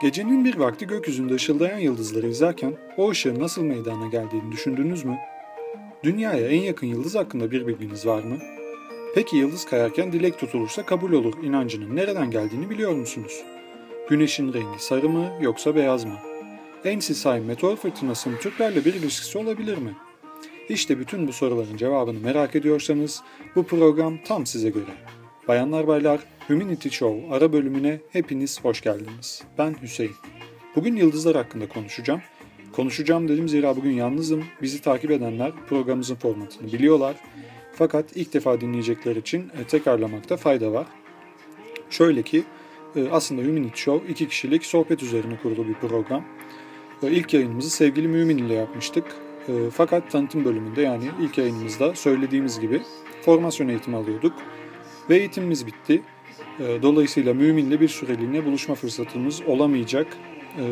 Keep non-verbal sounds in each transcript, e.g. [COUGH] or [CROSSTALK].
Gecenin bir vakti gökyüzünde ışıldayan yıldızları izlerken o ışığın nasıl meydana geldiğini düşündünüz mü? Dünyaya en yakın yıldız hakkında bir bilginiz var mı? Peki yıldız kayarken dilek tutulursa kabul olur inancının nereden geldiğini biliyor musunuz? Güneşin rengi sarı mı yoksa beyaz mı? Ensisay meteor fırtınasının Türklerle bir ilişkisi olabilir mi? İşte bütün bu soruların cevabını merak ediyorsanız bu program tam size göre. Bayanlar baylar, Humanity Show ara bölümüne hepiniz hoş geldiniz. Ben Hüseyin. Bugün yıldızlar hakkında konuşacağım. Konuşacağım dedim zira bugün yalnızım. Bizi takip edenler programımızın formatını biliyorlar. Fakat ilk defa dinleyecekler için e, tekrarlamakta fayda var. Şöyle ki e, aslında Humanity Show iki kişilik sohbet üzerine kurulu bir program. E, ilk yayınımızı sevgili Mümin ile yapmıştık. Fakat tanıtım bölümünde yani ilk yayınımızda söylediğimiz gibi formasyon eğitimi alıyorduk. Ve eğitimimiz bitti. Ee, dolayısıyla müminle bir süreliğine buluşma fırsatımız olamayacak. Ee,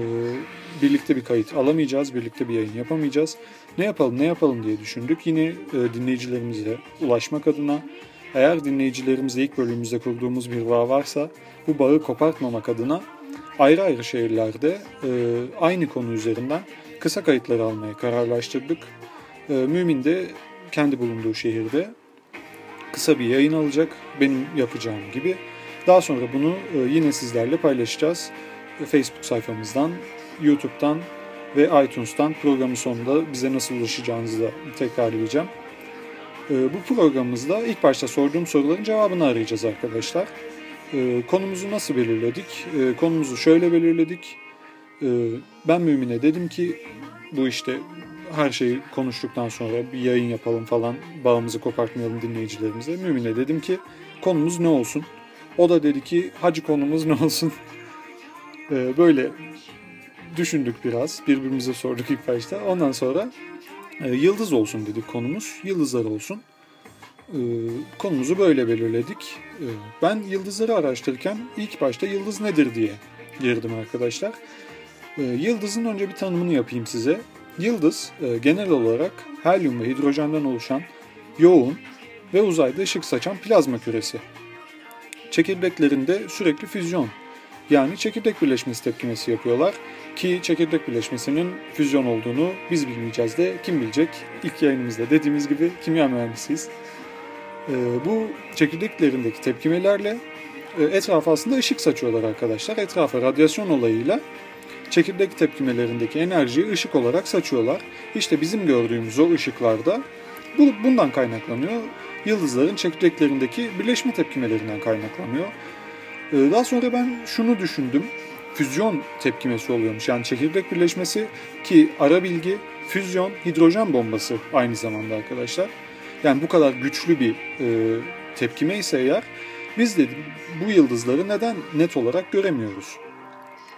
birlikte bir kayıt alamayacağız, birlikte bir yayın yapamayacağız. Ne yapalım, ne yapalım diye düşündük. Yine e, dinleyicilerimize ulaşmak adına eğer dinleyicilerimizle ilk bölümümüzde kurduğumuz bir bağ varsa bu bağı kopartmamak adına ayrı ayrı şehirlerde e, aynı konu üzerinden kısa kayıtları almaya kararlaştırdık. E, Mümin de kendi bulunduğu şehirde kısa bir yayın alacak benim yapacağım gibi. Daha sonra bunu e, yine sizlerle paylaşacağız. Facebook sayfamızdan, YouTube'dan ve iTunes'tan programın sonunda bize nasıl ulaşacağınızı da tekrarlayacağım. E, bu programımızda ilk başta sorduğum soruların cevabını arayacağız arkadaşlar. E, konumuzu nasıl belirledik? Konumuzu şöyle belirledik. Ben Mümin'e dedim ki bu işte her şeyi konuştuktan sonra bir yayın yapalım falan bağımızı kopartmayalım dinleyicilerimize. Mümin'e dedim ki konumuz ne olsun? O da dedi ki hacı konumuz ne olsun? [LAUGHS] Ee, böyle düşündük biraz. Birbirimize sorduk ilk başta. Ondan sonra e, yıldız olsun dedik konumuz. Yıldızlar olsun. E, konumuzu böyle belirledik. E, ben yıldızları araştırırken ilk başta yıldız nedir diye girdim arkadaşlar. E, yıldızın önce bir tanımını yapayım size. Yıldız e, genel olarak helyum ve hidrojenden oluşan yoğun ve uzayda ışık saçan plazma küresi. Çekirdeklerinde sürekli füzyon yani çekirdek birleşmesi tepkimesi yapıyorlar ki çekirdek birleşmesinin füzyon olduğunu biz bilmeyeceğiz de kim bilecek? İlk yayınımızda dediğimiz gibi kimya mühendisiyiz. E, bu çekirdeklerindeki tepkimelerle e, etrafa aslında ışık saçıyorlar arkadaşlar. Etrafa radyasyon olayıyla çekirdek tepkimelerindeki enerjiyi ışık olarak saçıyorlar. İşte bizim gördüğümüz o ışıklarda bu bundan kaynaklanıyor. Yıldızların çekirdeklerindeki birleşme tepkimelerinden kaynaklanıyor. Ee, daha sonra ben şunu düşündüm. Füzyon tepkimesi oluyormuş. Yani çekirdek birleşmesi ki ara bilgi füzyon hidrojen bombası aynı zamanda arkadaşlar. Yani bu kadar güçlü bir e, tepkime ise eğer biz de bu yıldızları neden net olarak göremiyoruz?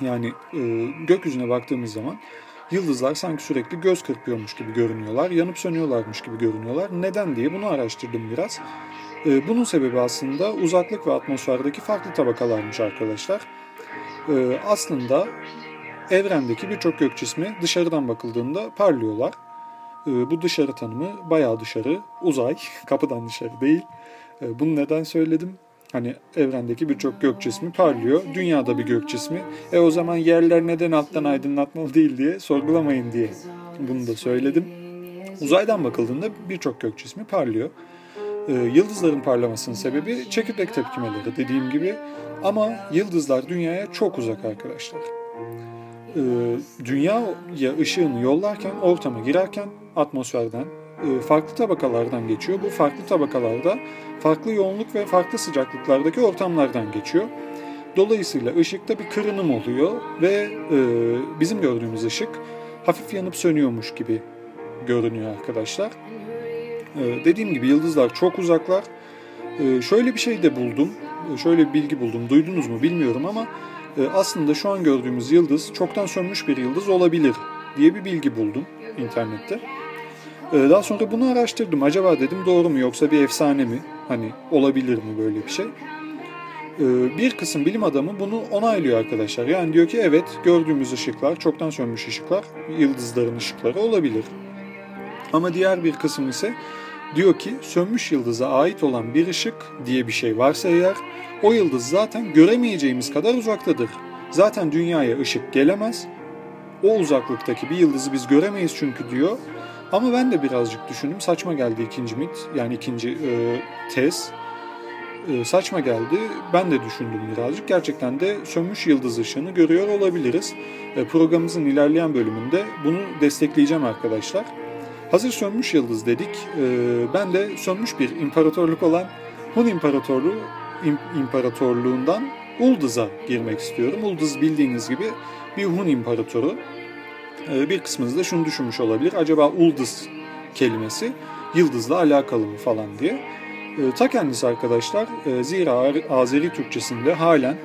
Yani e, gökyüzüne baktığımız zaman yıldızlar sanki sürekli göz kırpıyormuş gibi görünüyorlar, yanıp sönüyorlarmış gibi görünüyorlar. Neden diye bunu araştırdım biraz. E, bunun sebebi aslında uzaklık ve atmosferdeki farklı tabakalarmış arkadaşlar. E, aslında evrendeki birçok gök cismi dışarıdan bakıldığında parlıyorlar. E, bu dışarı tanımı bayağı dışarı, uzay, [LAUGHS] kapıdan dışarı değil. Bunu neden söyledim? Hani evrendeki birçok gök cismi parlıyor. Dünyada bir gök cismi. E o zaman yerler neden alttan aydınlatmalı değil diye sorgulamayın diye bunu da söyledim. Uzaydan bakıldığında birçok gök cismi parlıyor. Ee, yıldızların parlamasının sebebi çekirdek tepkimeleri dediğim gibi. Ama yıldızlar dünyaya çok uzak arkadaşlar. Ee, dünyaya ışığını yollarken, ortama girerken atmosferden farklı tabakalardan geçiyor. Bu farklı tabakalarda farklı yoğunluk ve farklı sıcaklıklardaki ortamlardan geçiyor. Dolayısıyla ışıkta bir kırınım oluyor ve e, bizim gördüğümüz ışık hafif yanıp sönüyormuş gibi görünüyor arkadaşlar. E, dediğim gibi yıldızlar çok uzaklar. E, şöyle bir şey de buldum. Şöyle bir bilgi buldum. Duydunuz mu bilmiyorum ama e, aslında şu an gördüğümüz yıldız çoktan sönmüş bir yıldız olabilir diye bir bilgi buldum internette. Ee, daha sonra bunu araştırdım. Acaba dedim doğru mu yoksa bir efsane mi? Hani olabilir mi böyle bir şey? Ee, bir kısım bilim adamı bunu onaylıyor arkadaşlar. Yani diyor ki evet gördüğümüz ışıklar, çoktan sönmüş ışıklar, yıldızların ışıkları olabilir. Ama diğer bir kısım ise diyor ki sönmüş yıldıza ait olan bir ışık diye bir şey varsa eğer o yıldız zaten göremeyeceğimiz kadar uzaktadır. Zaten dünyaya ışık gelemez. O uzaklıktaki bir yıldızı biz göremeyiz çünkü diyor. Ama ben de birazcık düşündüm. Saçma geldi ikinci mit. Yani ikinci e, tez. E, saçma geldi. Ben de düşündüm birazcık. Gerçekten de sönmüş yıldız ışığını görüyor olabiliriz. E, programımızın ilerleyen bölümünde bunu destekleyeceğim arkadaşlar. Hazır sönmüş yıldız dedik. E, ben de sönmüş bir imparatorluk olan Hun İmparatorluğu İmparatorluğundan Uldız'a girmek istiyorum. Uldız bildiğiniz gibi bir Hun İmparatoru. E, bir kısmınız da şunu düşünmüş olabilir. Acaba Uldız kelimesi yıldızla alakalı mı falan diye. E, ta kendisi arkadaşlar e, zira Azeri Türkçesinde halen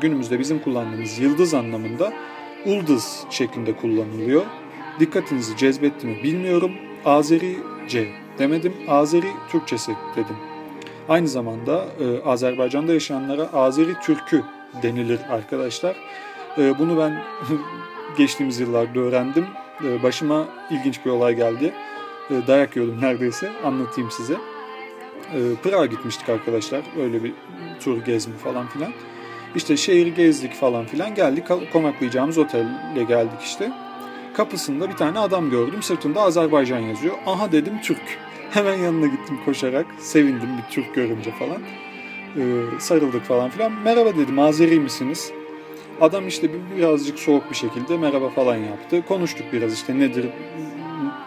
günümüzde bizim kullandığımız yıldız anlamında Uldız şeklinde kullanılıyor. Dikkatinizi cezbetti mi bilmiyorum. Azerice demedim, Azeri Türkçesi dedim. Aynı zamanda e, Azerbaycan'da yaşayanlara Azeri Türkü denilir arkadaşlar. E, bunu ben [LAUGHS] geçtiğimiz yıllarda öğrendim. E, başıma ilginç bir olay geldi. E, dayak yiyordum neredeyse. Anlatayım size. E, Pırağa gitmiştik arkadaşlar. Öyle bir tur gezme falan filan. İşte şehri gezdik falan filan. Geldik konaklayacağımız otelle geldik işte. Kapısında bir tane adam gördüm. Sırtında Azerbaycan yazıyor. Aha dedim Türk. Hemen yanına gittim koşarak. Sevindim bir Türk görünce falan. Ee, sarıldık falan filan. Merhaba dedim Azeri misiniz? Adam işte birazcık soğuk bir şekilde merhaba falan yaptı. Konuştuk biraz işte nedir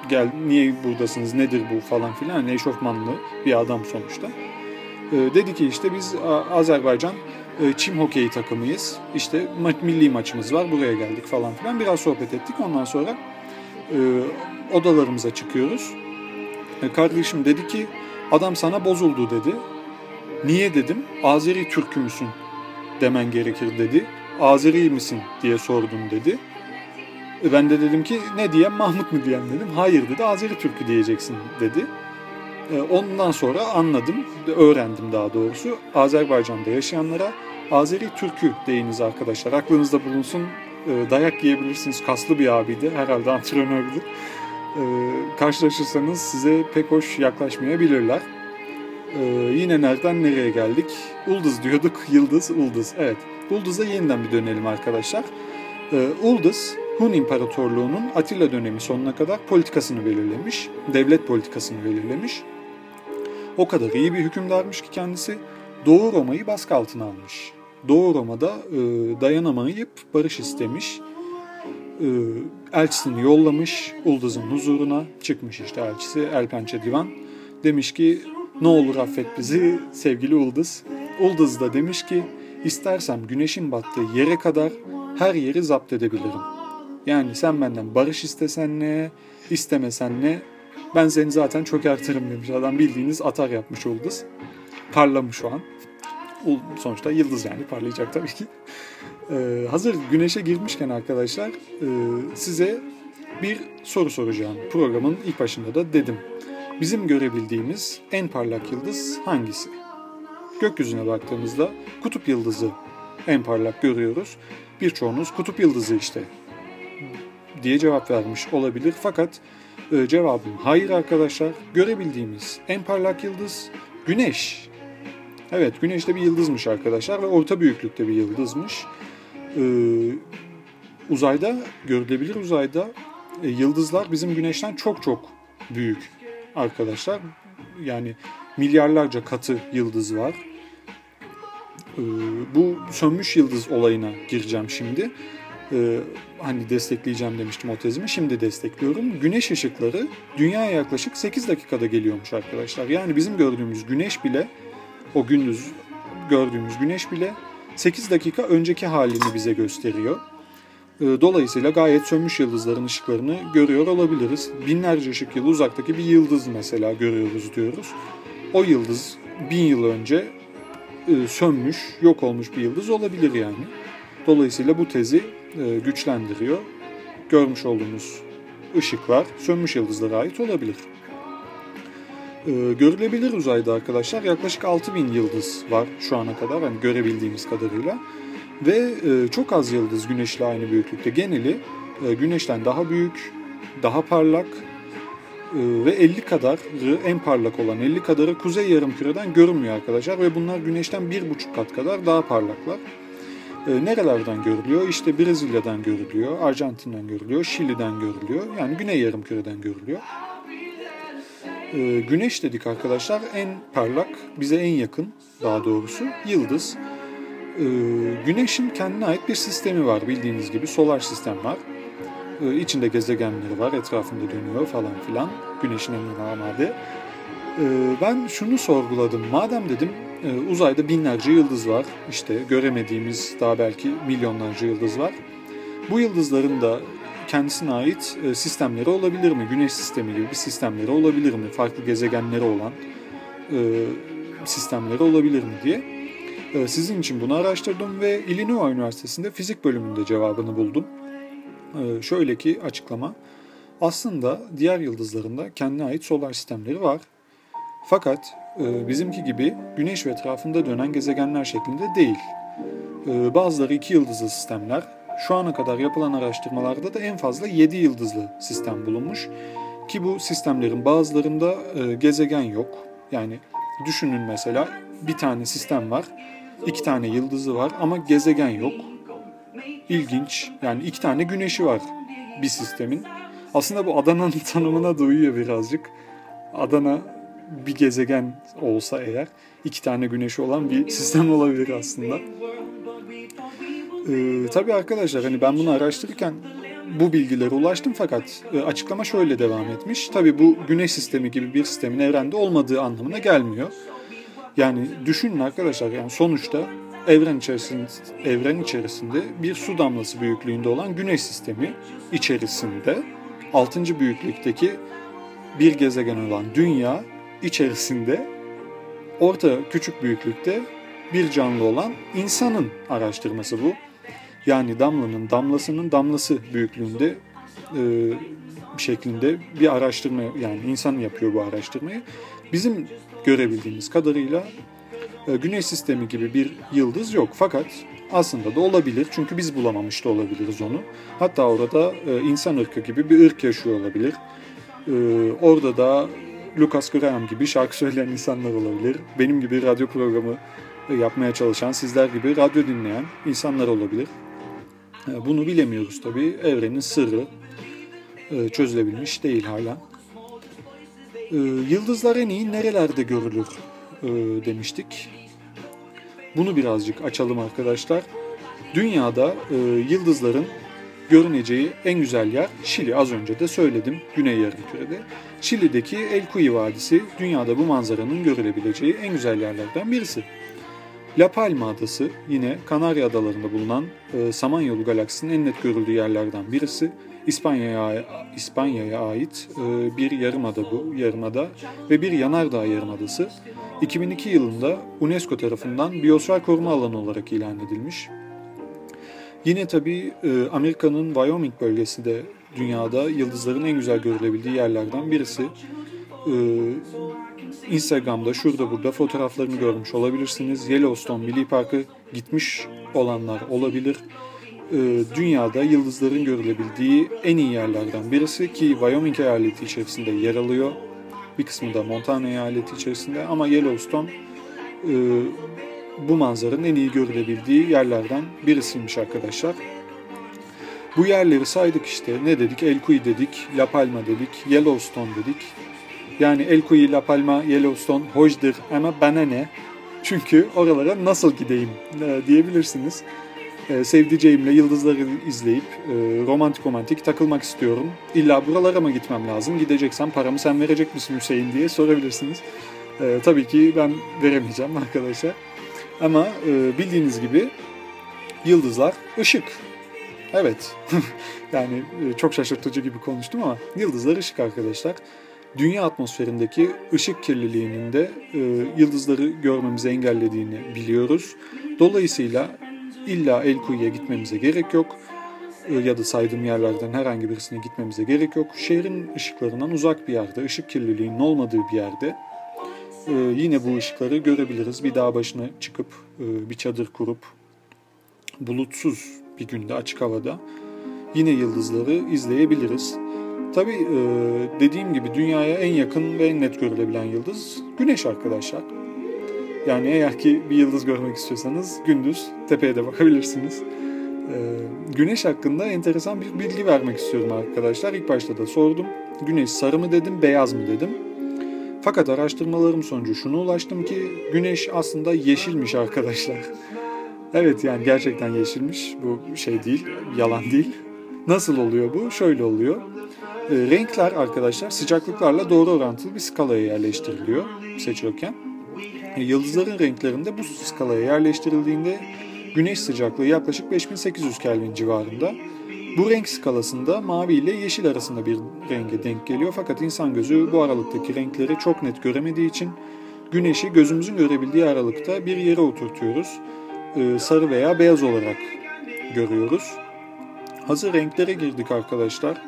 gel niye buradasınız nedir bu falan filan. Eşofmanlı bir adam sonuçta. Ee, dedi ki işte biz Azerbaycan e, çim hokeyi takımıyız. İşte ma- milli maçımız var buraya geldik falan filan. Biraz sohbet ettik ondan sonra e, odalarımıza çıkıyoruz. E, kardeşim dedi ki adam sana bozuldu dedi. Niye dedim. Azeri Türk'ü müsün demen gerekir dedi. Azeri misin diye sordum dedi. E, ben de dedim ki ne diyeyim Mahmut mu diyeyim dedim. Hayır dedi Azeri Türk'ü diyeceksin dedi. E, ondan sonra anladım, öğrendim daha doğrusu. Azerbaycan'da yaşayanlara Azeri Türk'ü deyiniz arkadaşlar. Aklınızda bulunsun. Dayak yiyebilirsiniz. Kaslı bir abiydi. Herhalde antrenördü e, karşılaşırsanız size pek hoş yaklaşmayabilirler. E, yine nereden nereye geldik? Ulduz diyorduk, [LAUGHS] yıldız, ulduz. Evet, Ulduz'a yeniden bir dönelim arkadaşlar. E, Ulduz, Hun İmparatorluğu'nun Atilla dönemi sonuna kadar politikasını belirlemiş, devlet politikasını belirlemiş. O kadar iyi bir hükümdarmış ki kendisi Doğu Roma'yı baskı altına almış. Doğu Roma'da e, dayanamayıp barış istemiş e, elçisini yollamış Ulduz'un huzuruna çıkmış işte elçisi Elpençe Divan. Demiş ki ne olur affet bizi sevgili Ulduz. Ulduz da demiş ki istersem güneşin battığı yere kadar her yeri zapt edebilirim. Yani sen benden barış istesen ne, istemesen ne ben seni zaten çökertirim demiş. Adam bildiğiniz atar yapmış Ulduz. Parlamış o an. Sonuçta yıldız yani parlayacak tabii ki. Ee, hazır güneşe girmişken arkadaşlar e, size bir soru soracağım. Programın ilk başında da dedim. Bizim görebildiğimiz en parlak yıldız hangisi? Gökyüzüne baktığımızda kutup yıldızı en parlak görüyoruz. Birçoğunuz kutup yıldızı işte diye cevap vermiş olabilir. Fakat e, cevabım hayır arkadaşlar. Görebildiğimiz en parlak yıldız Güneş. Evet Güneş de bir yıldızmış arkadaşlar ve orta büyüklükte bir yıldızmış e, uzayda görülebilir uzayda e, yıldızlar bizim güneşten çok çok büyük arkadaşlar. Yani milyarlarca katı yıldız var. E, bu sönmüş yıldız olayına gireceğim şimdi. E, hani destekleyeceğim demiştim o tezimi. Şimdi destekliyorum. Güneş ışıkları dünyaya yaklaşık 8 dakikada geliyormuş arkadaşlar. Yani bizim gördüğümüz güneş bile o gündüz gördüğümüz güneş bile 8 dakika önceki halini bize gösteriyor. Ee, dolayısıyla gayet sönmüş yıldızların ışıklarını görüyor olabiliriz. Binlerce ışık yılı uzaktaki bir yıldız mesela görüyoruz diyoruz. O yıldız bin yıl önce e, sönmüş, yok olmuş bir yıldız olabilir yani. Dolayısıyla bu tezi e, güçlendiriyor. Görmüş olduğumuz ışıklar sönmüş yıldızlara ait olabilir. Ee, görülebilir uzayda arkadaşlar yaklaşık 6000 yıldız var şu ana kadar hani görebildiğimiz kadarıyla. Ve e, çok az yıldız güneşle aynı büyüklükte. Geneli e, güneşten daha büyük, daha parlak e, ve 50 kadarı en parlak olan 50 kadarı kuzey yarımküreden görünmüyor arkadaşlar ve bunlar güneşten bir buçuk kat kadar daha parlaklar. E, nerelerden görülüyor? İşte Brezilya'dan görülüyor, Arjantin'den görülüyor, Şili'den görülüyor. Yani Güney Yarımküre'den görülüyor. E, güneş dedik arkadaşlar en parlak, bize en yakın daha doğrusu yıldız. E, güneşin kendine ait bir sistemi var bildiğiniz gibi solar sistem var. E, içinde gezegenleri var, etrafında dönüyor falan filan. Güneşin emrine amade. Ben şunu sorguladım. Madem dedim e, uzayda binlerce yıldız var. İşte göremediğimiz daha belki milyonlarca yıldız var. Bu yıldızların da kendisine ait e, sistemleri olabilir mi? Güneş sistemi gibi bir sistemleri olabilir mi? Farklı gezegenleri olan e, sistemleri olabilir mi diye. E, sizin için bunu araştırdım ve Illinois Üniversitesi'nde fizik bölümünde cevabını buldum. Şöyle ki açıklama. Aslında diğer yıldızlarında kendine ait solar sistemleri var. Fakat bizimki gibi güneş ve etrafında dönen gezegenler şeklinde değil. Bazıları iki yıldızlı sistemler, şu ana kadar yapılan araştırmalarda da en fazla 7 yıldızlı sistem bulunmuş. Ki bu sistemlerin bazılarında e, gezegen yok. Yani düşünün mesela bir tane sistem var, iki tane yıldızı var ama gezegen yok. İlginç. Yani iki tane güneşi var bir sistemin. Aslında bu Adana'nın [LAUGHS] tanımına da uyuyor birazcık. Adana bir gezegen olsa eğer iki tane güneşi olan bir sistem olabilir aslında. Ee, tabii arkadaşlar hani ben bunu araştırırken bu bilgilere ulaştım fakat e, açıklama şöyle devam etmiş. Tabii bu güneş sistemi gibi bir sistemin evrende olmadığı anlamına gelmiyor. Yani düşünün arkadaşlar yani sonuçta evren içerisinde evren içerisinde bir su damlası büyüklüğünde olan güneş sistemi içerisinde 6. büyüklükteki bir gezegen olan dünya içerisinde orta küçük büyüklükte bir canlı olan insanın araştırması bu. Yani damlanın damlasının damlası büyüklüğünde e, şeklinde bir araştırma yani insan yapıyor bu araştırmayı. Bizim görebildiğimiz kadarıyla Güneş sistemi gibi bir yıldız yok fakat aslında da olabilir çünkü biz bulamamış da olabiliriz onu. Hatta orada e, insan ırkı gibi bir ırk yaşıyor olabilir. E, orada da Lucas Graham gibi şarkı söyleyen insanlar olabilir. Benim gibi radyo programı yapmaya çalışan, sizler gibi radyo dinleyen insanlar olabilir. E, bunu bilemiyoruz tabii. Evrenin sırrı e, çözülebilmiş değil hala. E, yıldızlar en iyi nerelerde görülür demiştik. Bunu birazcık açalım arkadaşlar. Dünyada yıldızların görüneceği en güzel yer Şili. Az önce de söyledim Güney Yarımküre'de. Şili'deki El Cuy Vadisi dünyada bu manzaranın görülebileceği en güzel yerlerden birisi. La Palma Adası yine Kanarya Adaları'nda bulunan e, Samanyolu galaksisinin en net görüldüğü yerlerden birisi. İspanya'ya İspanya'ya ait e, bir yarımada bu yarımada ve bir yanardağ yarımadası. 2002 yılında UNESCO tarafından biyosfer koruma alanı olarak ilan edilmiş. Yine tabii e, Amerika'nın Wyoming bölgesi de dünyada yıldızların en güzel görülebildiği yerlerden birisi. E, Instagram'da şurada burada fotoğraflarını görmüş olabilirsiniz. Yellowstone Milli Parkı gitmiş olanlar olabilir. Ee, dünyada yıldızların görülebildiği en iyi yerlerden birisi ki Wyoming eyaleti içerisinde yer alıyor. Bir kısmı da Montana eyaleti içerisinde ama Yellowstone e, bu manzaranın en iyi görülebildiği yerlerden birisiymiş arkadaşlar. Bu yerleri saydık işte. Ne dedik? El Cuy dedik, La Palma dedik, Yellowstone dedik. Yani El Cuy, La Palma, Yellowstone hoşdur ama bana ne? Çünkü oralara nasıl gideyim e, diyebilirsiniz. E, sevdiceğimle yıldızları izleyip e, romantik romantik takılmak istiyorum. İlla buralara mı gitmem lazım? Gideceksem paramı sen verecek misin Hüseyin diye sorabilirsiniz. E, tabii ki ben veremeyeceğim [LAUGHS] arkadaşlar. Ama e, bildiğiniz gibi yıldızlar ışık. Evet. [LAUGHS] yani e, çok şaşırtıcı gibi konuştum ama yıldızlar ışık arkadaşlar dünya atmosferindeki ışık kirliliğinin de e, yıldızları görmemizi engellediğini biliyoruz. Dolayısıyla illa El Kuyu'ya gitmemize gerek yok e, ya da saydığım yerlerden herhangi birisine gitmemize gerek yok. Şehrin ışıklarından uzak bir yerde, ışık kirliliğinin olmadığı bir yerde e, yine bu ışıkları görebiliriz. Bir dağ başına çıkıp e, bir çadır kurup bulutsuz bir günde açık havada yine yıldızları izleyebiliriz. Tabi e, dediğim gibi dünyaya en yakın ve en net görülebilen yıldız Güneş arkadaşlar. Yani eğer ki bir yıldız görmek istiyorsanız gündüz tepeye de bakabilirsiniz. Ee, güneş hakkında enteresan bir bilgi vermek istiyorum arkadaşlar. İlk başta da sordum. Güneş sarı mı dedim, beyaz mı dedim. Fakat araştırmalarım sonucu şunu ulaştım ki güneş aslında yeşilmiş arkadaşlar. [LAUGHS] Evet yani gerçekten yeşilmiş. Bu şey değil, yalan değil. Nasıl oluyor bu? Şöyle oluyor. E, renkler arkadaşlar sıcaklıklarla doğru orantılı bir skalaya yerleştiriliyor seçiyorken. E, yıldızların renklerinde bu skalaya yerleştirildiğinde güneş sıcaklığı yaklaşık 5800 Kelvin civarında. Bu renk skalasında mavi ile yeşil arasında bir renge denk geliyor fakat insan gözü bu aralıktaki renkleri çok net göremediği için güneşi gözümüzün görebildiği aralıkta bir yere oturtuyoruz. E, sarı veya beyaz olarak görüyoruz. Hazır renklere girdik arkadaşlar.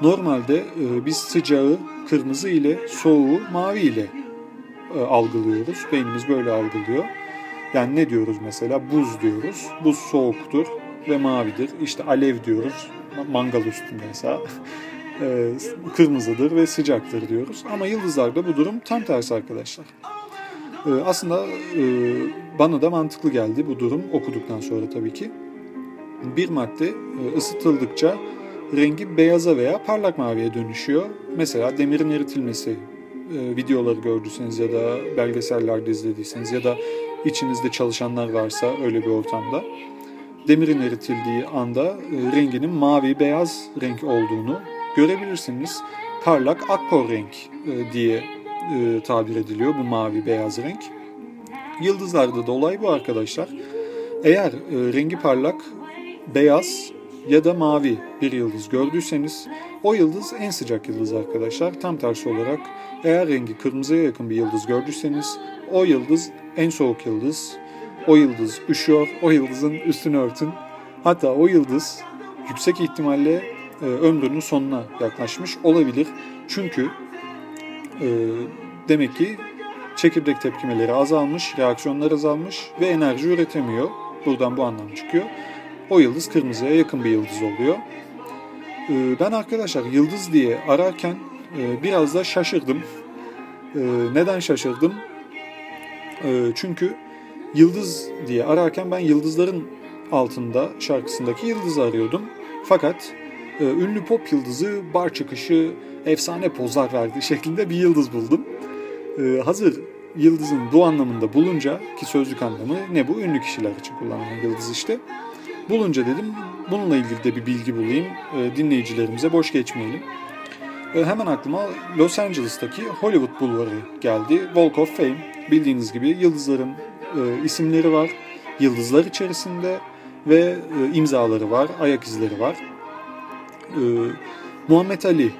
Normalde e, biz sıcağı kırmızı ile soğuğu mavi ile e, algılıyoruz. Beynimiz böyle algılıyor. Yani ne diyoruz mesela? Buz diyoruz. Buz soğuktur ve mavidir. İşte alev diyoruz. Mangal üstünde mesela. [LAUGHS] e, kırmızıdır ve sıcaktır diyoruz. Ama yıldızlarda bu durum tam tersi arkadaşlar. E, aslında e, bana da mantıklı geldi bu durum okuduktan sonra tabii ki. Bir madde e, ısıtıldıkça rengi beyaza veya parlak maviye dönüşüyor. Mesela demirin eritilmesi videoları gördüyseniz ya da belgesellerde izlediyseniz ya da içinizde çalışanlar varsa öyle bir ortamda demirin eritildiği anda e, renginin mavi beyaz renk olduğunu görebilirsiniz. Parlak akkor renk e, diye e, tabir ediliyor bu mavi beyaz renk. Yıldızlarda da olay bu arkadaşlar. Eğer e, rengi parlak, beyaz ya da mavi bir yıldız gördüyseniz o yıldız en sıcak yıldız arkadaşlar. Tam tersi olarak eğer rengi kırmızıya yakın bir yıldız gördüyseniz o yıldız en soğuk yıldız. O yıldız üşüyor, o yıldızın üstünü örtün. Hatta o yıldız yüksek ihtimalle e, ömrünün sonuna yaklaşmış olabilir. Çünkü e, demek ki çekirdek tepkimeleri azalmış, reaksiyonlar azalmış ve enerji üretemiyor. Buradan bu anlam çıkıyor o yıldız kırmızıya yakın bir yıldız oluyor. Ee, ben arkadaşlar yıldız diye ararken e, biraz da şaşırdım. Ee, neden şaşırdım? Ee, çünkü yıldız diye ararken ben yıldızların altında şarkısındaki yıldızı arıyordum. Fakat e, ünlü pop yıldızı bar çıkışı efsane pozlar verdiği [LAUGHS] şeklinde bir yıldız buldum. Hazır yıldızın bu anlamında bulunca ki sözlük anlamı ne bu? Ünlü kişiler için kullanılan yıldız işte. Bulunca dedim bununla ilgili de bir bilgi bulayım. E, dinleyicilerimize boş geçmeyelim. E, hemen aklıma Los Angeles'taki Hollywood Bulvarı geldi. Walk of Fame. Bildiğiniz gibi yıldızların e, isimleri var. Yıldızlar içerisinde ve e, imzaları var, ayak izleri var. E, Muhammed Ali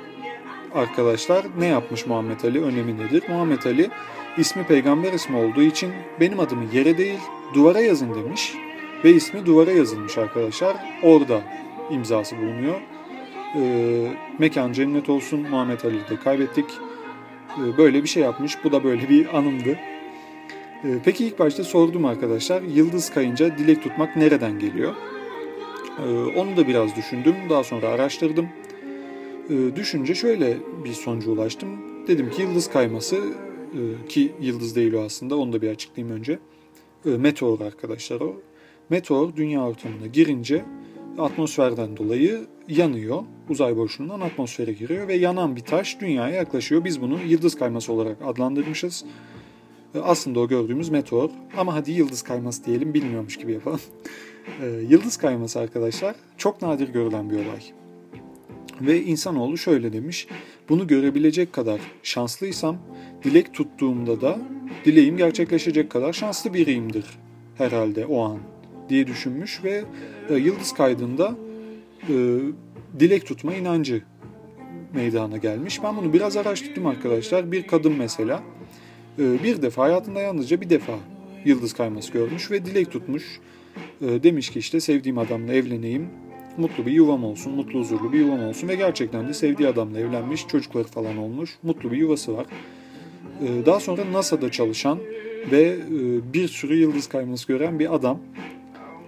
arkadaşlar ne yapmış Muhammed Ali? Önemi nedir? Muhammed Ali ismi peygamber ismi olduğu için benim adımı yere değil duvara yazın demiş ve ismi duvara yazılmış arkadaşlar. Orada imzası bulunuyor. E, mekan cennet olsun Muhammed Ali'yi de kaybettik. E, böyle bir şey yapmış. Bu da böyle bir anımdı. E, peki ilk başta sordum arkadaşlar. Yıldız kayınca dilek tutmak nereden geliyor? E, onu da biraz düşündüm. Daha sonra araştırdım. E, düşünce şöyle bir sonuca ulaştım. Dedim ki yıldız kayması e, ki yıldız değil o aslında onu da bir açıklayayım önce. E, meteor arkadaşlar o meteor dünya ortamına girince atmosferden dolayı yanıyor. Uzay boşluğundan atmosfere giriyor ve yanan bir taş dünyaya yaklaşıyor. Biz bunu yıldız kayması olarak adlandırmışız. Aslında o gördüğümüz meteor ama hadi yıldız kayması diyelim bilmiyormuş gibi yapalım. [LAUGHS] E, yıldız kayması arkadaşlar çok nadir görülen bir olay. Ve insanoğlu şöyle demiş, bunu görebilecek kadar şanslıysam dilek tuttuğumda da dileğim gerçekleşecek kadar şanslı biriyimdir herhalde o an diye düşünmüş ve e, yıldız kaydında e, dilek tutma inancı meydana gelmiş. Ben bunu biraz araştırdım arkadaşlar. Bir kadın mesela e, bir defa hayatında yalnızca bir defa yıldız kayması görmüş ve dilek tutmuş. E, demiş ki işte sevdiğim adamla evleneyim, mutlu bir yuvam olsun, mutlu huzurlu bir yuvam olsun ve gerçekten de sevdiği adamla evlenmiş, çocukları falan olmuş, mutlu bir yuvası var. E, daha sonra NASA'da çalışan ve e, bir sürü yıldız kayması gören bir adam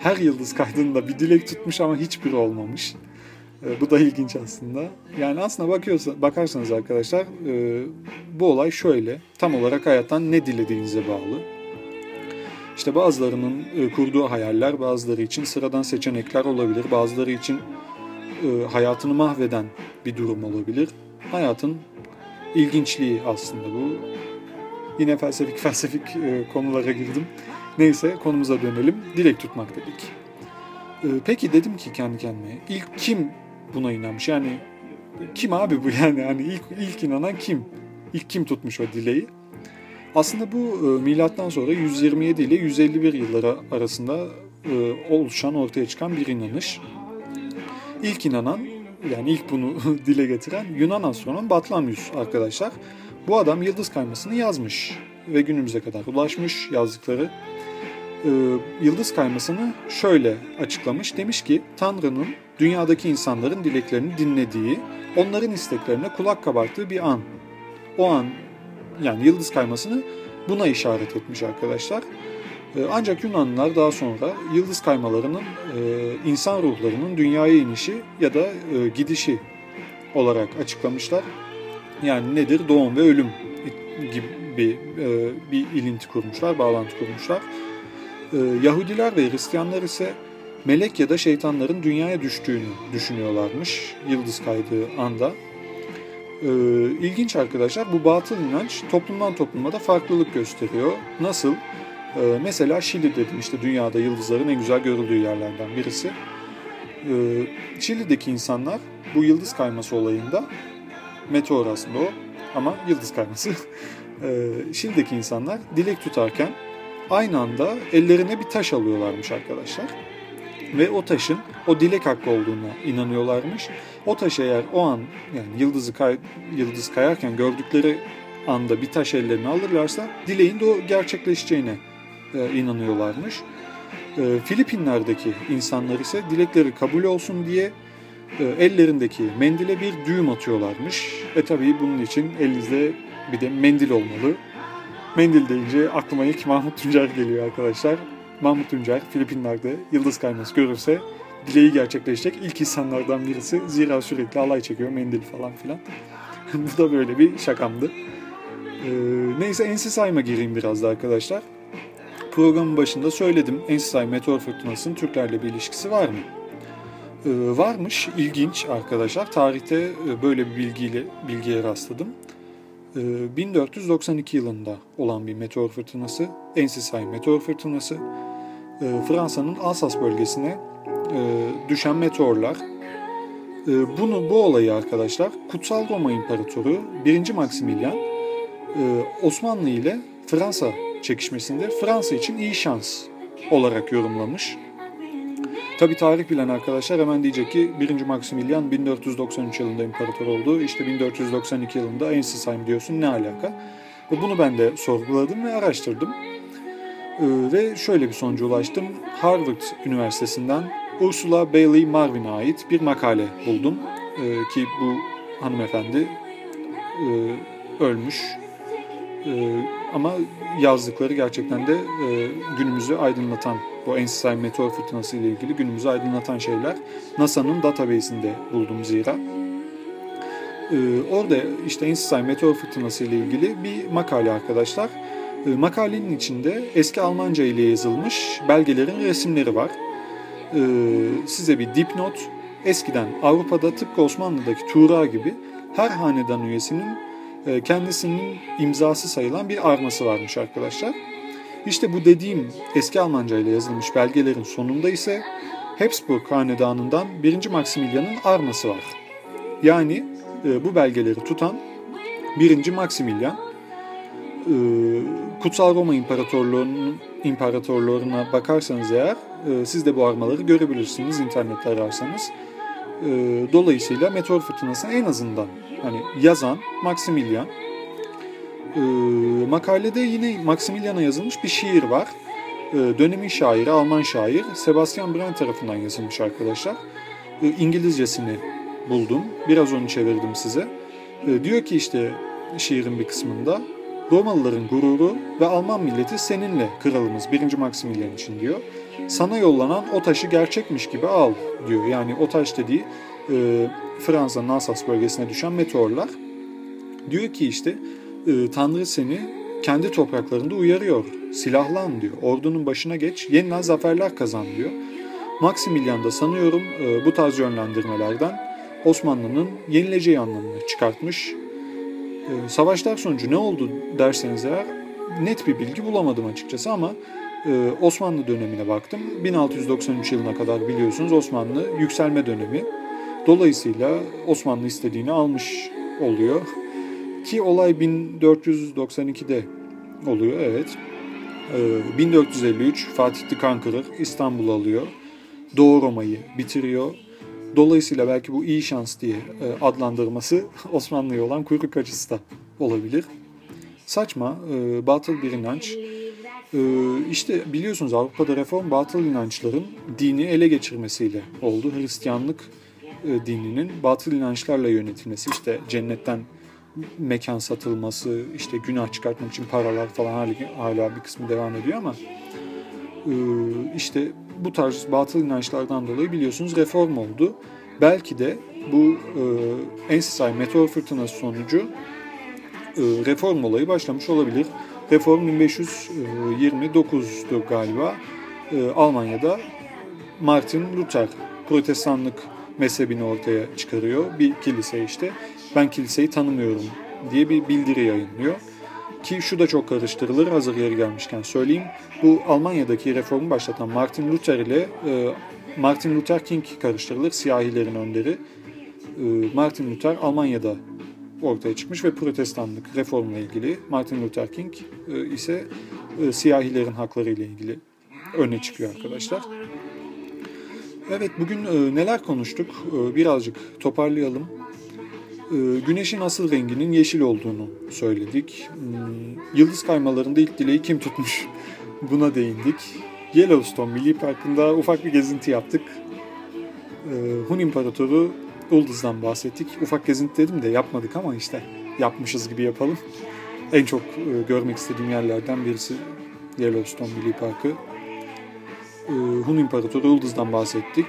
her yıldız kaydında bir dilek tutmuş ama hiçbir olmamış. E, bu da ilginç aslında. Yani aslında bakıyorsa, bakarsanız arkadaşlar e, bu olay şöyle. Tam olarak hayattan ne dilediğinize bağlı. İşte bazılarının e, kurduğu hayaller, bazıları için sıradan seçenekler olabilir, bazıları için e, hayatını mahveden bir durum olabilir. Hayatın ilginçliği aslında bu. Yine felsefik [LAUGHS] felsefik e, konulara girdim. Neyse konumuza dönelim. Dilek tutmak dedik. E, peki dedim ki kendi kendime ilk kim buna inanmış? Yani kim abi bu yani? Yani ilk, ilk inanan kim? İlk kim tutmuş o dileği? Aslında bu e, milattan sonra 127 ile 151 yılları arasında e, oluşan, ortaya çıkan bir inanış. İlk inanan, yani ilk bunu [LAUGHS] dile getiren Yunan astronom Batlamyus arkadaşlar. Bu adam yıldız kaymasını yazmış ve günümüze kadar ulaşmış yazdıkları. E, yıldız kaymasını şöyle açıklamış. Demiş ki Tanrı'nın dünyadaki insanların dileklerini dinlediği, onların isteklerine kulak kabarttığı bir an. O an yani yıldız kaymasını buna işaret etmiş arkadaşlar. Ee, ancak Yunanlılar daha sonra yıldız kaymalarının e, insan ruhlarının dünyaya inişi ya da e, gidişi olarak açıklamışlar. Yani nedir? Doğum ve ölüm gibi e, bir ilinti kurmuşlar, bağlantı kurmuşlar. Yahudiler ve Hristiyanlar ise melek ya da şeytanların dünyaya düştüğünü düşünüyorlarmış yıldız kaydığı anda. Ee, ilginç arkadaşlar bu batıl inanç toplumdan topluma da farklılık gösteriyor. Nasıl? Ee, mesela Şili dedim işte dünyada yıldızların en güzel görüldüğü yerlerden birisi. Ee, Şili'deki insanlar bu yıldız kayması olayında meteor aslında o ama yıldız kayması. ee, [LAUGHS] Şili'deki insanlar dilek tutarken aynı anda ellerine bir taş alıyorlarmış arkadaşlar ve o taşın o dilek hakkı olduğuna inanıyorlarmış. O taş eğer o an yani yıldızı kay, yıldız kayarken gördükleri anda bir taş ellerine alırlarsa dileğin de o gerçekleşeceğine e, inanıyorlarmış. E, Filipinler'deki insanlar ise dilekleri kabul olsun diye e, ellerindeki mendile bir düğüm atıyorlarmış. E tabii bunun için elinizde bir de mendil olmalı. Mendil deyince aklıma ilk Mahmut Tuncer geliyor arkadaşlar. Mahmut Tuncer Filipinler'de yıldız kayması görürse dileği gerçekleşecek ilk insanlardan birisi. Zira sürekli alay çekiyor mendil falan filan. [LAUGHS] Bu da böyle bir şakamdı. Ee, neyse Ensisayma gireyim biraz da arkadaşlar. Programın başında söyledim Ensisay meteor fırtınasının Türklerle bir ilişkisi var mı? Ee, varmış, ilginç arkadaşlar. Tarihte e, böyle bir bilgiyle bilgiye rastladım. Ee, 1492 yılında olan bir meteor fırtınası, Ensisay meteor fırtınası. Ee, Fransa'nın Alsas bölgesine e, düşen meteorlar. E, bunu bu olayı arkadaşlar Kutsal Roma İmparatoru 1. Maximilian e, Osmanlı ile Fransa çekişmesinde Fransa için iyi şans olarak yorumlamış. Tabi tarih bilen arkadaşlar hemen diyecek ki 1. Maximilian 1493 yılında imparator oldu. İşte 1492 yılında Ensisheim diyorsun ne alaka? Bunu ben de sorguladım ve araştırdım. Ve şöyle bir sonuca ulaştım. Harvard Üniversitesi'nden Ursula Bailey Marvin'e ait bir makale buldum. Ee, ki bu hanımefendi e, ölmüş. E, ama yazdıkları gerçekten de e, günümüzü aydınlatan, bu Einstein meteor fırtınası ile ilgili günümüzü aydınlatan şeyler NASA'nın database'inde buldum zira. E, orada işte Einstein meteor fırtınası ile ilgili bir makale arkadaşlar. E, makalenin içinde eski Almanca ile yazılmış belgelerin resimleri var e, size bir dipnot. Eskiden Avrupa'da tıpkı Osmanlı'daki Tuğra gibi her hanedan üyesinin e, kendisinin imzası sayılan bir arması varmış arkadaşlar. İşte bu dediğim eski Almanca ile yazılmış belgelerin sonunda ise Habsburg hanedanından 1. Maximilian'ın arması var. Yani e, bu belgeleri tutan 1. Maximilian e, Kutsal Roma İmparatorluğu'nun imparatorluğuna bakarsanız eğer e, siz de bu armaları görebilirsiniz internette ararsanız. E, dolayısıyla meteor fırtınasını en azından hani yazan Maximilian. E, makalede yine Maximilian'a yazılmış bir şiir var. E, dönemin şairi, Alman şair Sebastian Brand tarafından yazılmış arkadaşlar. E, İngilizcesini buldum. Biraz onu çevirdim size. E, diyor ki işte şiirin bir kısmında Romalıların gururu ve Alman milleti seninle kralımız 1. Maximilian için diyor. Sana yollanan o taşı gerçekmiş gibi al diyor. Yani o taş dediği e, Fransa'nın Alsas bölgesine düşen meteorlar. Diyor ki işte e, Tanrı seni kendi topraklarında uyarıyor. silahlan diyor. Ordunun başına geç, yeniden zaferler kazan diyor. Maximilian da sanıyorum e, bu tarz yönlendirmelerden Osmanlı'nın yenileceği anlamını çıkartmış. E, savaşlar sonucu ne oldu derseniz eğer net bir bilgi bulamadım açıkçası ama Osmanlı dönemine baktım. 1693 yılına kadar biliyorsunuz Osmanlı yükselme dönemi. Dolayısıyla Osmanlı istediğini almış oluyor. Ki olay 1492'de oluyor evet. 1453 Fatih Tıkan Kırık İstanbul'u alıyor. Doğu Roma'yı bitiriyor. Dolayısıyla belki bu iyi şans diye e, adlandırması [LAUGHS] Osmanlı'ya olan kuyruk acısı da olabilir. Saçma, e, batıl bir inanç. E, işte biliyorsunuz Avrupa'da reform batıl inançların dini ele geçirmesiyle oldu. Hristiyanlık dininin batıl inançlarla yönetilmesi, işte cennetten mekan satılması, işte günah çıkartmak için paralar falan hala, hala bir kısmı devam ediyor ama işte bu tarz batıl inançlardan dolayı biliyorsunuz reform oldu. Belki de bu e, Ensisay meteor fırtınası sonucu e, reform olayı başlamış olabilir. Reform 1529'du galiba. E, Almanya'da Martin Luther protestanlık mezhebini ortaya çıkarıyor. Bir kilise işte. Ben kiliseyi tanımıyorum diye bir bildiri yayınlıyor. Ki şu da çok karıştırılır hazır yeri gelmişken söyleyeyim. Bu Almanya'daki reformu başlatan Martin Luther ile e, Martin Luther King karıştırılır. Siyahilerin önderi. E, Martin Luther Almanya'da ortaya çıkmış ve protestanlık reformla ilgili. Martin Luther King e, ise e, siyahilerin hakları ile ilgili öne çıkıyor arkadaşlar. Evet bugün e, neler konuştuk e, birazcık toparlayalım. E, güneşin asıl renginin yeşil olduğunu söyledik. Hmm, yıldız kaymalarında ilk dileği kim tutmuş [LAUGHS] buna değindik. Yellowstone Milli Parkı'nda ufak bir gezinti yaptık. Hun İmparatoru Ulduz'dan bahsettik. Ufak gezinti dedim de yapmadık ama işte yapmışız gibi yapalım. En çok görmek istediğim yerlerden birisi Yellowstone Milli Parkı. Hun İmparatoru Yıldız'dan bahsettik.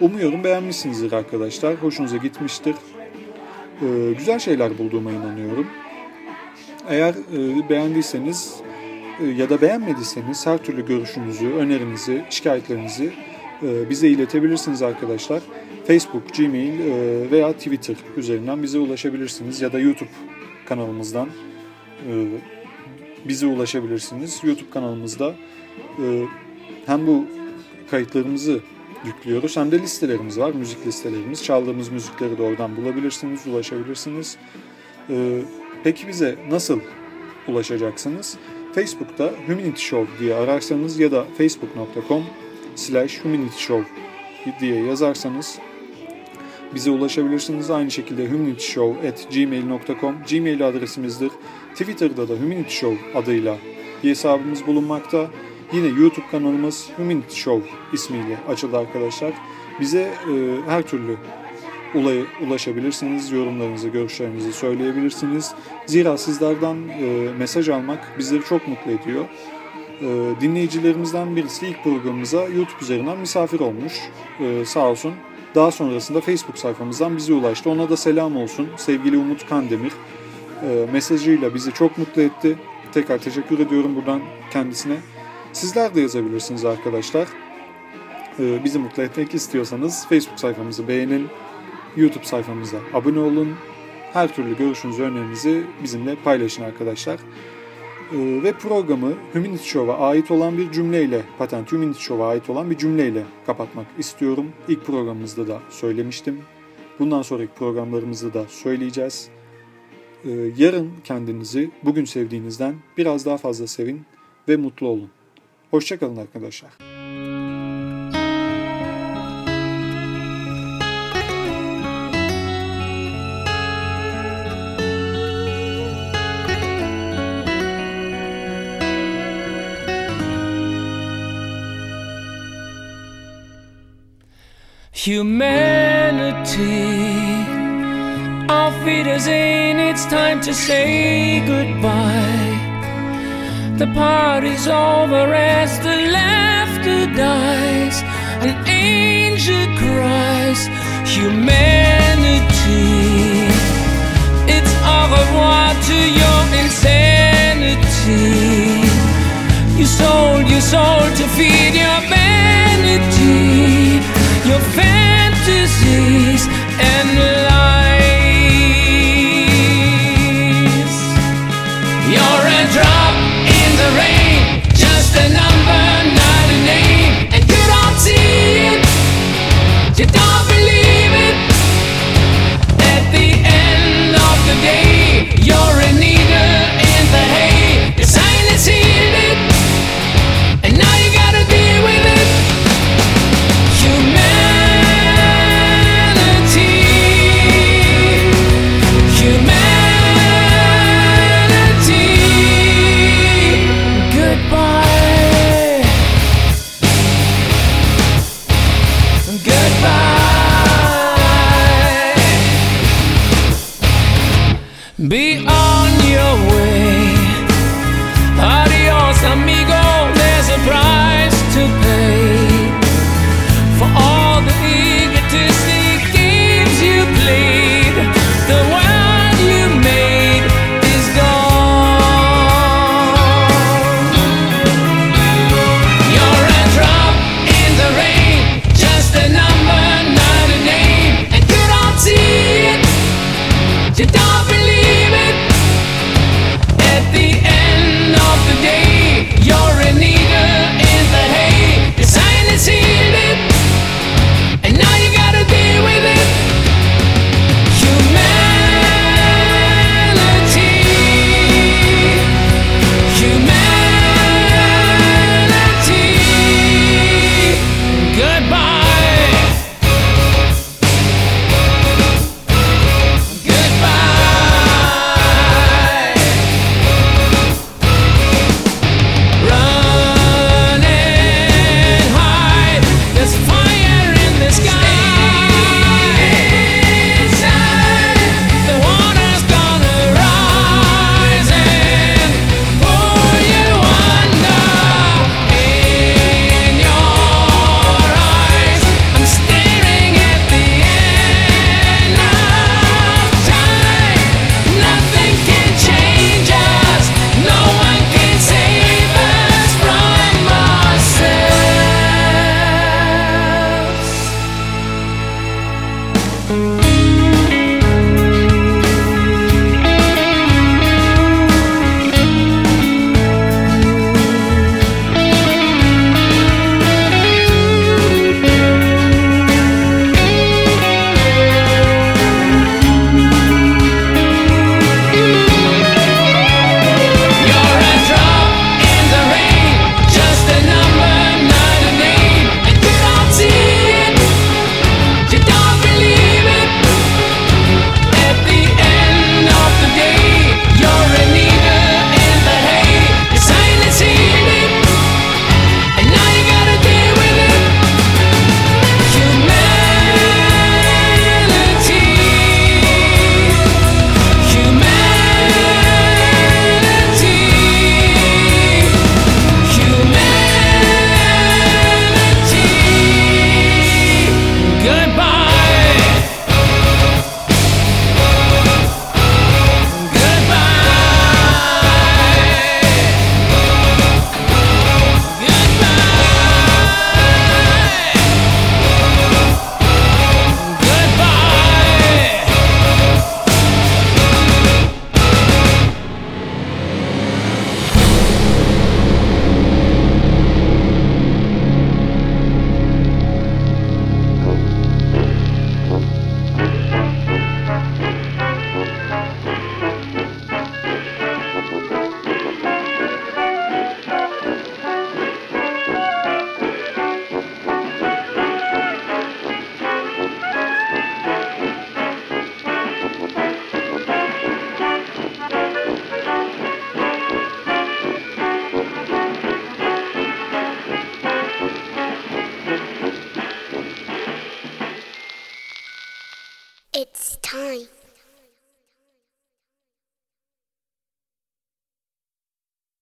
Umuyorum beğenmişsinizdir arkadaşlar. Hoşunuza gitmiştir. Güzel şeyler bulduğuma inanıyorum. Eğer beğendiyseniz ya da beğenmediyseniz her türlü görüşünüzü, önerinizi, şikayetlerinizi bize iletebilirsiniz arkadaşlar. Facebook, Gmail veya Twitter üzerinden bize ulaşabilirsiniz ya da YouTube kanalımızdan bize ulaşabilirsiniz. YouTube kanalımızda hem bu kayıtlarımızı yüklüyoruz hem de listelerimiz var. Müzik listelerimiz. Çaldığımız müzikleri de oradan bulabilirsiniz, ulaşabilirsiniz. Ee, peki bize nasıl ulaşacaksınız? Facebook'ta Humanity Show diye ararsanız ya da facebook.com slash Humanity Show diye yazarsanız bize ulaşabilirsiniz. Aynı şekilde humanityshow.gmail.com Gmail adresimizdir. Twitter'da da Humanity Show adıyla bir hesabımız bulunmakta. Yine YouTube kanalımız Humanity Show ismiyle açıldı arkadaşlar. Bize e, her türlü ulay, ulaşabilirsiniz. Yorumlarınızı, görüşlerinizi söyleyebilirsiniz. Zira sizlerden e, mesaj almak bizleri çok mutlu ediyor. E, dinleyicilerimizden birisi ilk programımıza YouTube üzerinden misafir olmuş. E, sağ olsun. Daha sonrasında Facebook sayfamızdan bize ulaştı. Ona da selam olsun. Sevgili Umut Kandemir e, mesajıyla bizi çok mutlu etti. Tekrar teşekkür ediyorum buradan kendisine. Sizler de yazabilirsiniz arkadaşlar. Ee, bizi mutlu etmek istiyorsanız Facebook sayfamızı beğenin, YouTube sayfamıza abone olun. Her türlü görüşünüzü, önerinizi bizimle paylaşın arkadaşlar. Ee, ve programı Humanity Show'a ait olan bir cümleyle, Patent Humanity Show'a ait olan bir cümleyle kapatmak istiyorum. İlk programımızda da söylemiştim. Bundan sonraki programlarımızda da söyleyeceğiz. Ee, yarın kendinizi bugün sevdiğinizden biraz daha fazla sevin ve mutlu olun. Hoşçakalın arkadaşlar. Humanity, auf Wiedersehen, it's time to say goodbye. The party's over as the laughter dies. An angel cries, humanity. It's au revoir to your insanity. You sold your soul to feed your vanity, your fantasies and lies. The rain,